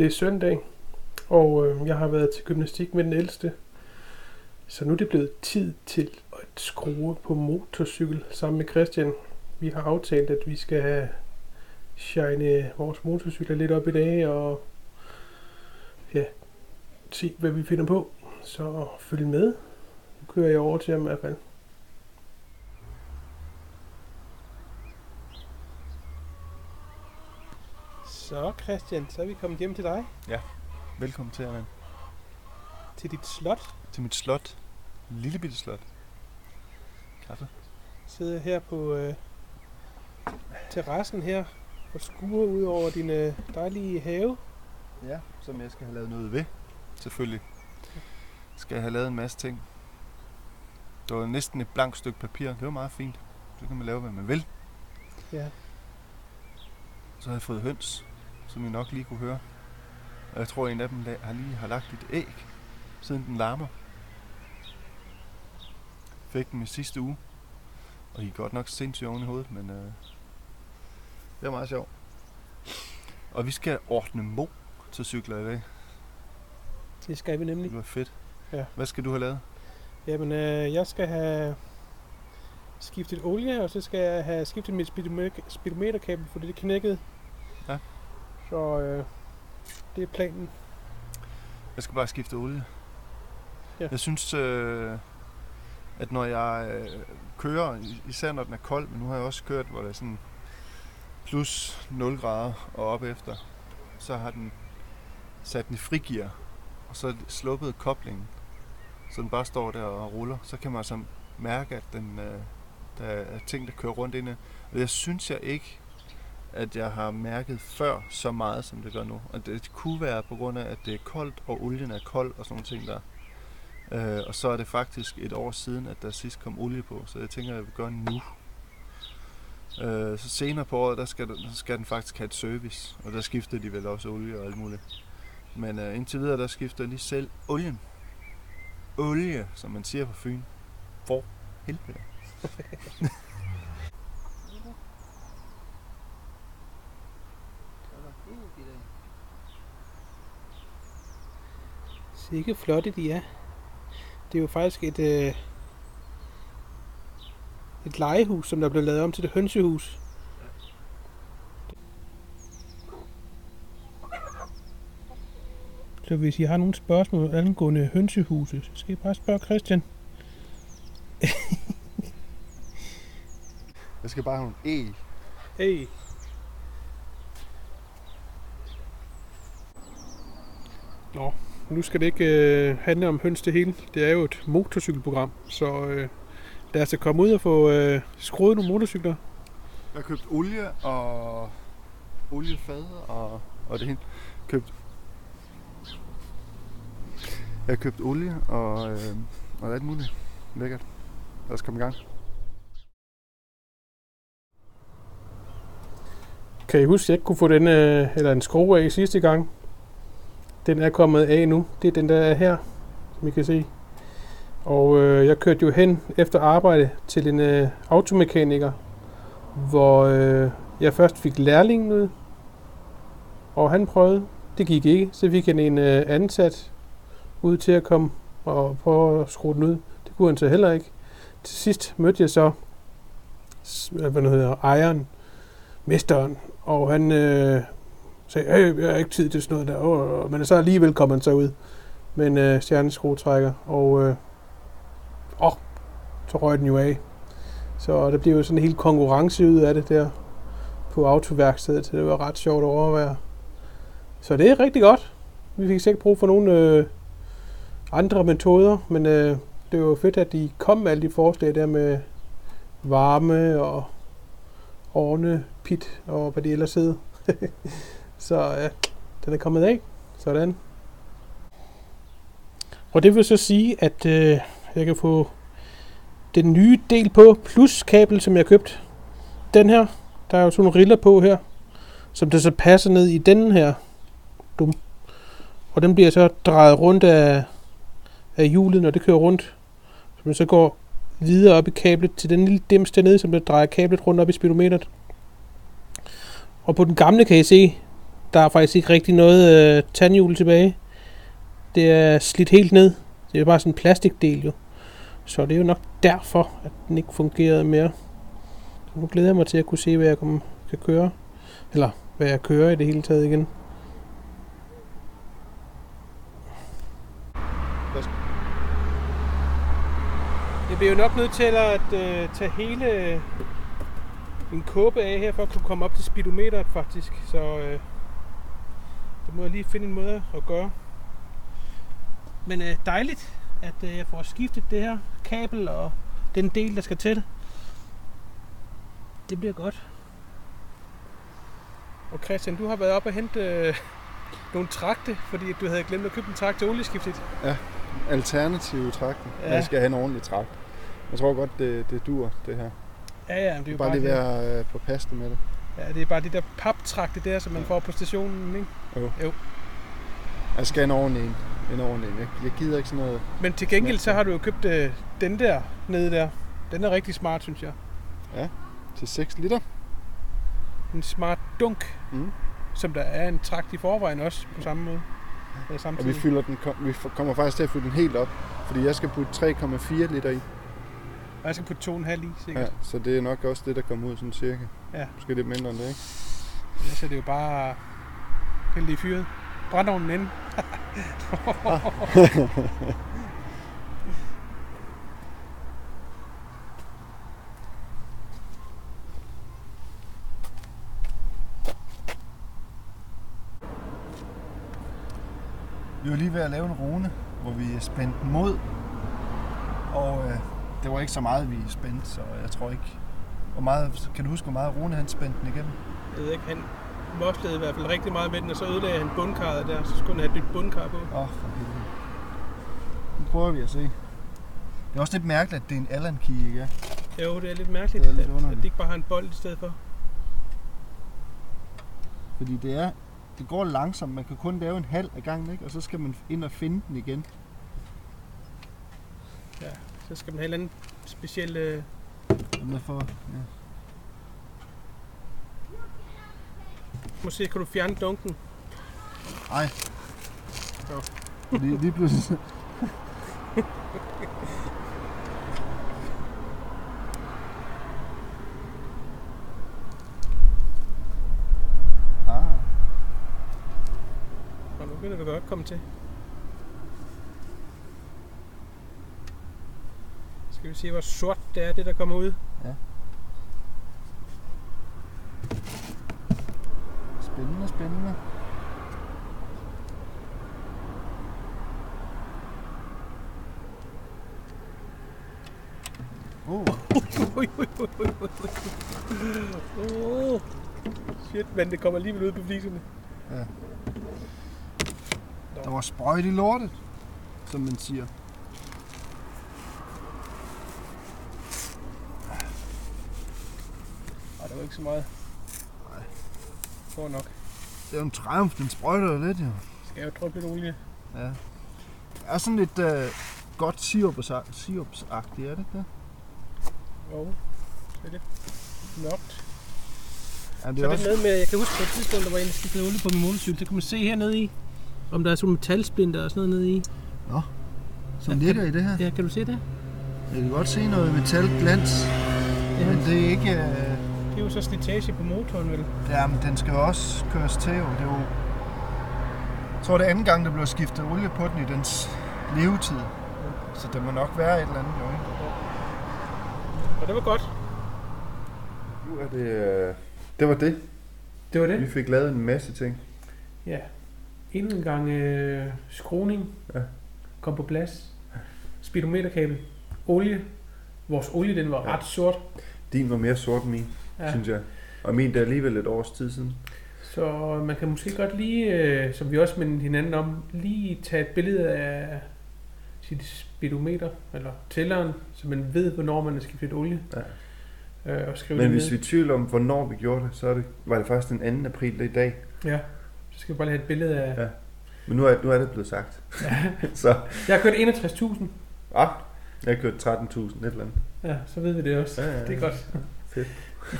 Det er søndag, og øh, jeg har været til gymnastik med den ældste. Så nu er det blevet tid til at skrue på motorcykel sammen med Christian. Vi har aftalt, at vi skal have shine vores motorcykler lidt op i dag, og ja, se hvad vi finder på. Så følg med. Nu kører jeg over til ham i hvert fald. Så Christian, så er vi kommet hjem til dig. Velkommen til, Allan. Til dit slot. Til mit slot. Lille bitte slot. Kaffe. sidder her på øh, terrassen her og skuer ud over din øh, dejlige have. Ja, som jeg skal have lavet noget ved. Selvfølgelig. Skal jeg have lavet en masse ting. Det var næsten et blankt stykke papir. Det var meget fint. Så kan man lave, hvad man vil. Ja. Så har jeg fået høns, som I nok lige kunne høre. Og jeg tror, en af dem har lige har lagt et æg, siden den larmer. Fik den i sidste uge. Og I er godt nok sindssygt oven i hovedet, men øh, det er meget sjovt. Og vi skal ordne mo til cykler i dag. Det skal vi nemlig. Det var fedt. Ja. Hvad skal du have lavet? Jamen, øh, jeg skal have skiftet olie, og så skal jeg have skiftet mit speedometer- speedometerkabel, for det knækket. Ja. Så øh, det er planen. Jeg skal bare skifte olie. Ja. Jeg synes, øh, at når jeg øh, kører, i- især når den er kold, men nu har jeg også kørt, hvor det er sådan plus 0 grader og op efter, så har den sat den i frigear, og så sluppet koblingen, så den bare står der og ruller. Så kan man altså mærke, at den, øh, der er ting, der kører rundt inde. Og det synes jeg ikke, at jeg har mærket før så meget, som det gør nu. Og det kunne være på grund af, at det er koldt, og olien er kold og sådan nogle ting der. Øh, og så er det faktisk et år siden, at der sidst kom olie på, så jeg tænker, at jeg vil gøre nu. Øh, så senere på året, der skal, der skal den faktisk have et service, og der skifter de vel også olie og alt muligt. Men øh, indtil videre, der skifter de lige selv olien. Olie, som man siger på Fyn. For helvede. Sikke flotte de er. Det er jo faktisk et, øh, et legehus, som der blev lavet om til et hønsehus. Så hvis I har nogle spørgsmål angående hønsehuse, så skal I bare spørge Christian. Jeg skal bare have nogle E. Hey. Nå, nu skal det ikke øh, handle om høns det hele. Det er jo et motorcykelprogram, så øh, lad os komme ud og få øh, skruet nogle motorcykler. Jeg har købt olie og oliefad og, og det hele. Købt jeg har købt olie og, øh, og alt muligt lækkert. Lad os komme i gang. Kan I huske, at jeg ikke kunne få den, øh, eller en skrue af sidste gang? Den er kommet af nu. Det er den, der er her, som I kan se. Og øh, jeg kørte jo hen efter arbejde til en øh, automekaniker, hvor øh, jeg først fik lærlingen ud, og han prøvede. Det gik ikke. Så fik han en øh, ansat ud til at komme og prøve at skrue den ud. Det kunne han så heller ikke. Til sidst mødte jeg så hvad nu hedder, ejeren, mesteren, og han øh, sagde, hey, jeg har ikke tid til sådan noget der, Og, men så alligevel kom han så ud med en øh, stjerneskruetrækker, og øh, åh, så røg den jo af. Så der blev jo sådan en hel konkurrence ud af det der på autoværkstedet. Det var ret sjovt at overvære. Så det er rigtig godt. Vi fik sikkert brug for nogle øh, andre metoder, men øh, det var jo fedt, at de kom med alle de forslag der med varme og ovne, Pit og hvad det ellers hedder. så øh, den er kommet af. Sådan. Og det vil så sige, at øh, jeg kan få den nye del på, plus kabel, som jeg købte. Den her, der er jo sådan nogle riller på her, som det så passer ned i den her. Dum. Og den bliver så drejet rundt af, af hjulet, når det kører rundt. Så man så går videre op i kablet til den lille dims dernede, som der drejer kablet rundt op i speedometeret. Og på den gamle kan I se, der er faktisk ikke rigtig noget øh, tandhjul tilbage. Det er slidt helt ned. Det er bare sådan en plastikdel jo. Så det er jo nok derfor, at den ikke fungerede mere. Så nu glæder jeg mig til at kunne se, hvad jeg kan køre. Eller hvad jeg kører i det hele taget igen. Jeg bliver jo nok nødt til at øh, tage hele øh, min kåbe af her, for at kunne komme op til speedometeret faktisk. Så øh, det må jeg lige finde en måde at gøre. Men øh, dejligt, at øh, jeg får skiftet det her kabel og den del, der skal til. Det bliver godt. Og Christian, du har været op og hente øh, nogle trakte, fordi du havde glemt at købe en trakt til olieskiftet. Alternative trakten. Ja. Ja. Jeg skal have en ordentlig trakt. Jeg tror godt, det, det dur, det her. Ja, ja, det er jo Bare bare, lige være øh, på paste med det. Ja, det er bare de der paptrakte der, som man får på stationen, ikke? Jeg skal en ordentlig en. En ordentlig en. Jeg, jeg gider ikke sådan noget. Men til gengæld så har du jo købt øh, den der nede der. Den er rigtig smart, synes jeg. Til 6 liter. En smart dunk, Mm. som der er en trakt i forvejen også på samme måde. Eller Og vi, samtidig. fylder den, vi kommer faktisk til at fylde den helt op. Fordi jeg skal putte 3,4 liter i. Og jeg skal putte to og en halv i, sikkert. Ja, så det er nok også det, der kommer ud sådan cirka. Ja. Måske lidt mindre end det, ikke? Ja. Så er det jo bare pille i fyret. Brændeovnen inde. Vi var lige ved at lave en rune, hvor vi spændte mod. Og øh, det var ikke så meget, vi spændte, så jeg tror ikke... Hvor meget, kan du huske, hvor meget Rune han spændte den igennem? Jeg ved ikke, han moslede i hvert fald rigtig meget med den, og så ødelagde han bundkarret der, så skulle han have et nyt bundkar på. Åh, oh, for helvede. Nu prøver vi at se. Det er også lidt mærkeligt, at det er en Allen key, ikke? Jo, det er lidt mærkeligt, Det er lidt at, underligt. at de ikke bare har en bold i stedet for. Fordi det er... Det går langsomt. Man kan kun lave en halv af gangen, ikke? Og så skal man ind og finde den igen. Så skal man have en anden speciel... Øh, Jamen. Ja. måske kan du fjerne dunken. Ej. Nå. Fordi lige pludselig... ah. Og nu begynder det godt komme til. Skal vi se, hvor sort det er, det der kommer ud. Spændende, spændende. Oh. Oh. Shit, men det kommer alligevel ud på fliserne. der var sprøjt i lortet, som man siger. Det var ikke så meget. Nej. Får nok. Det er jo en triumf, den sprøjter jo lidt, jo. Skal jeg jo dryppe lidt olie? Ja. Det er sådan lidt uh, godt sirupsagtigt, er det ikke det? Jo, det er det. Mørkt. Ja, det Så er er det også... med, jeg kan huske på et tidspunkt, der var en, der skiftede olie på min motorcykel. Det kan man se hernede i, om der er sådan metalsplinter og sådan noget nede i. Som ligger i det her. Ja, kan du se det? Jeg kan godt se noget metalglans, Ja. men det er ikke... Uh, Det er jo så slitage på motoren, vel? Jamen, den skal jo også køres til, jo. Det er jo... Jeg tror, det er anden gang, der blev skiftet olie på den i dens levetid. Så det må nok være et eller andet, jo, ikke? Og det var godt. Nu er det... Øh... Det var det. Det var Vi fik lavet en masse ting. Ja. Endnu en gang øh, skroning. Ja. Kom på plads. Speedometerkabel. Olie. Vores olie, den var Ja. ret sort. Din var mere sort end min, ja. Ja. synes jeg. Og min, der er alligevel et års tid siden. Så man kan måske godt lige, øh, som vi også mindede hinanden om, lige tage et billede af sit speedometer, eller tælleren, så man ved, hvornår man har skiftet olie. Ja. Øh, og skrive Men det hvis ned. vi er tvivl om, hvornår vi gjorde det, så er det, var det faktisk den 2. april i dag. Ja, så skal vi bare lige have et billede af... Ja. Men nu er, nu er det blevet sagt. så, Jeg har kørt 61.000. ah, jeg har kørt 13.000 et eller andet. Ja, så ved vi det også. Ja, ja, ja. Det er godt. Fedt.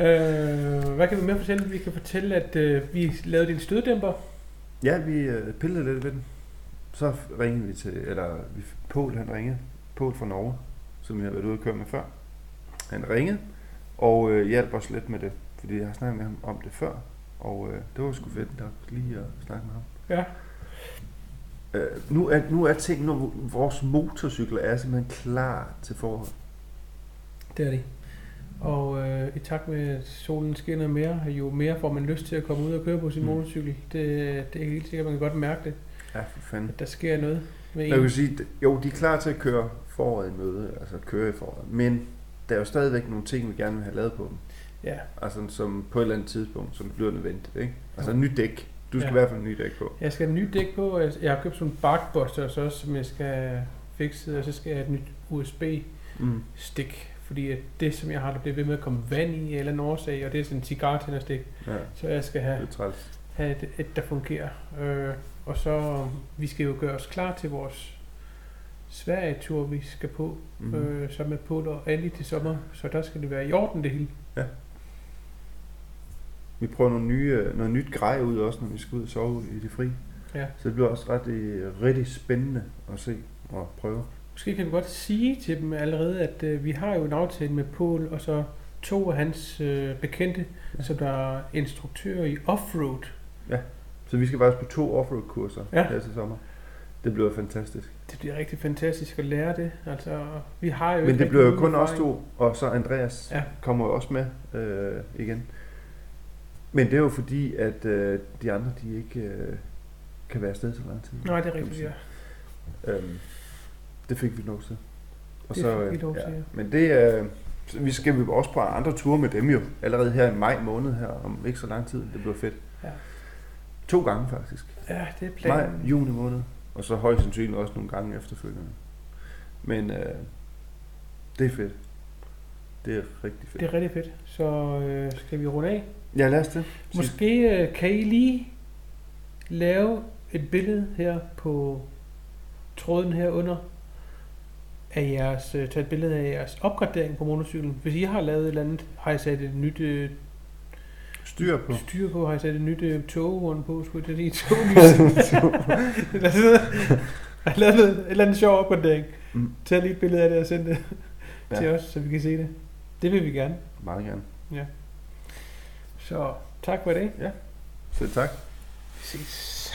Øh, hvad kan vi mere fortælle? Vi kan fortælle, at øh, vi lavede en støddæmper. Ja, vi øh, pillede lidt ved den. Så ringede vi til, eller vi, Paul han ringede. Paul fra Norge, som vi har været ude at køre med før. Han ringede og øh, hjalp os lidt med det, fordi jeg har snakket med ham om det før. Og øh, det var sgu fedt nok lige at snakke med ham. Ja. Øh, nu, er, nu er ting, nu, vores motorcykler er simpelthen klar til forhold. Det er det. Og øh, i takt med, at solen skinner mere, jo mere får man lyst til at komme ud og køre på sin Mm. motorcykel. Det, det er helt sikkert, man kan godt mærke det, Ja, for fanden. at der sker noget med Jeg en. vil sige, jo, de er klar til at køre foråret i møde, altså køre i foråret. Men der er jo stadigvæk nogle ting, vi gerne vil have lavet på dem. Ja, Altså som på et eller andet tidspunkt, som bliver nødvendigt, ikke? Altså Jo. nyt dæk. Du skal Ja. i hvert fald have ny dæk på. jeg skal have en ny dæk på. og Jeg har købt sådan en barkbuster også, som jeg skal fikse, og så skal jeg have et nyt USB-stik. Mm. Fordi at det, som jeg har, der bliver ved med at komme vand i en eller anden årsag, og det er sådan en cigartænderstik. Ja, Så jeg skal have have et, et der fungerer. Øh, og så, vi skal jo gøre os klar til vores Sverige-tur, vi skal på, Mm. øh, som er på og Andy til sommer. Så der skal det være i orden det hele. Vi prøver nogle nye, noget nyt grej ud også, når vi skal ud og sove i det fri. Ja. Så det bliver også ret, øh, rigtig spændende at se og prøve. Måske kan vi godt sige til dem allerede, at øh, vi har jo en aftale med Paul, og så to af hans øh, bekendte, Ja. ja. som der er instruktører i offroad. Så vi skal faktisk på to offroad-kurser Ja. her til sommer. Det bliver fantastisk. Det bliver rigtig fantastisk at lære det. Altså, vi har jo Men det bliver jo kun os erfaring. to, og så Andreas Ja. kommer jo også med øh, igen. Men det er jo fordi, at øh, de andre, de ikke øh, kan være afsted så lang tid. Nej, det er rigtigt, ja. Øhm, det fik vi lov til. Og Det så, fik vi øh, lov til, ja. ja. Men det er... så vi skal vi også på andre ture med dem jo. Allerede her i maj måned her, om ikke så lang tid. Det bliver fedt. Ja. To gange faktisk. Ja, det er Maj, planen. juni måned. Og så højst sandsynligt også nogle gange efterfølgende. Men øh, det er fedt. Det er rigtig fedt. Det er rigtig fedt. Så øh, skal vi runde af? Ja, lad os det. Måske øh, kan I lige lave et billede her på tråden her under af jeres, øh, tage et billede af jeres opgradering på motorcyklen. Hvis I har lavet et eller andet, har I sat et nyt øh, Styr på. styr på, har I sat et nyt øh, toghorn på, skulle jeg sige, toglys. Har I lavet et eller andet sjov opgradering? Mm. Tag lige et billede af det og send det Ja. ja. til os, så vi kan se det. Det vil vi gerne. Meget gerne. Så tak for det. Så tak. Vi ses.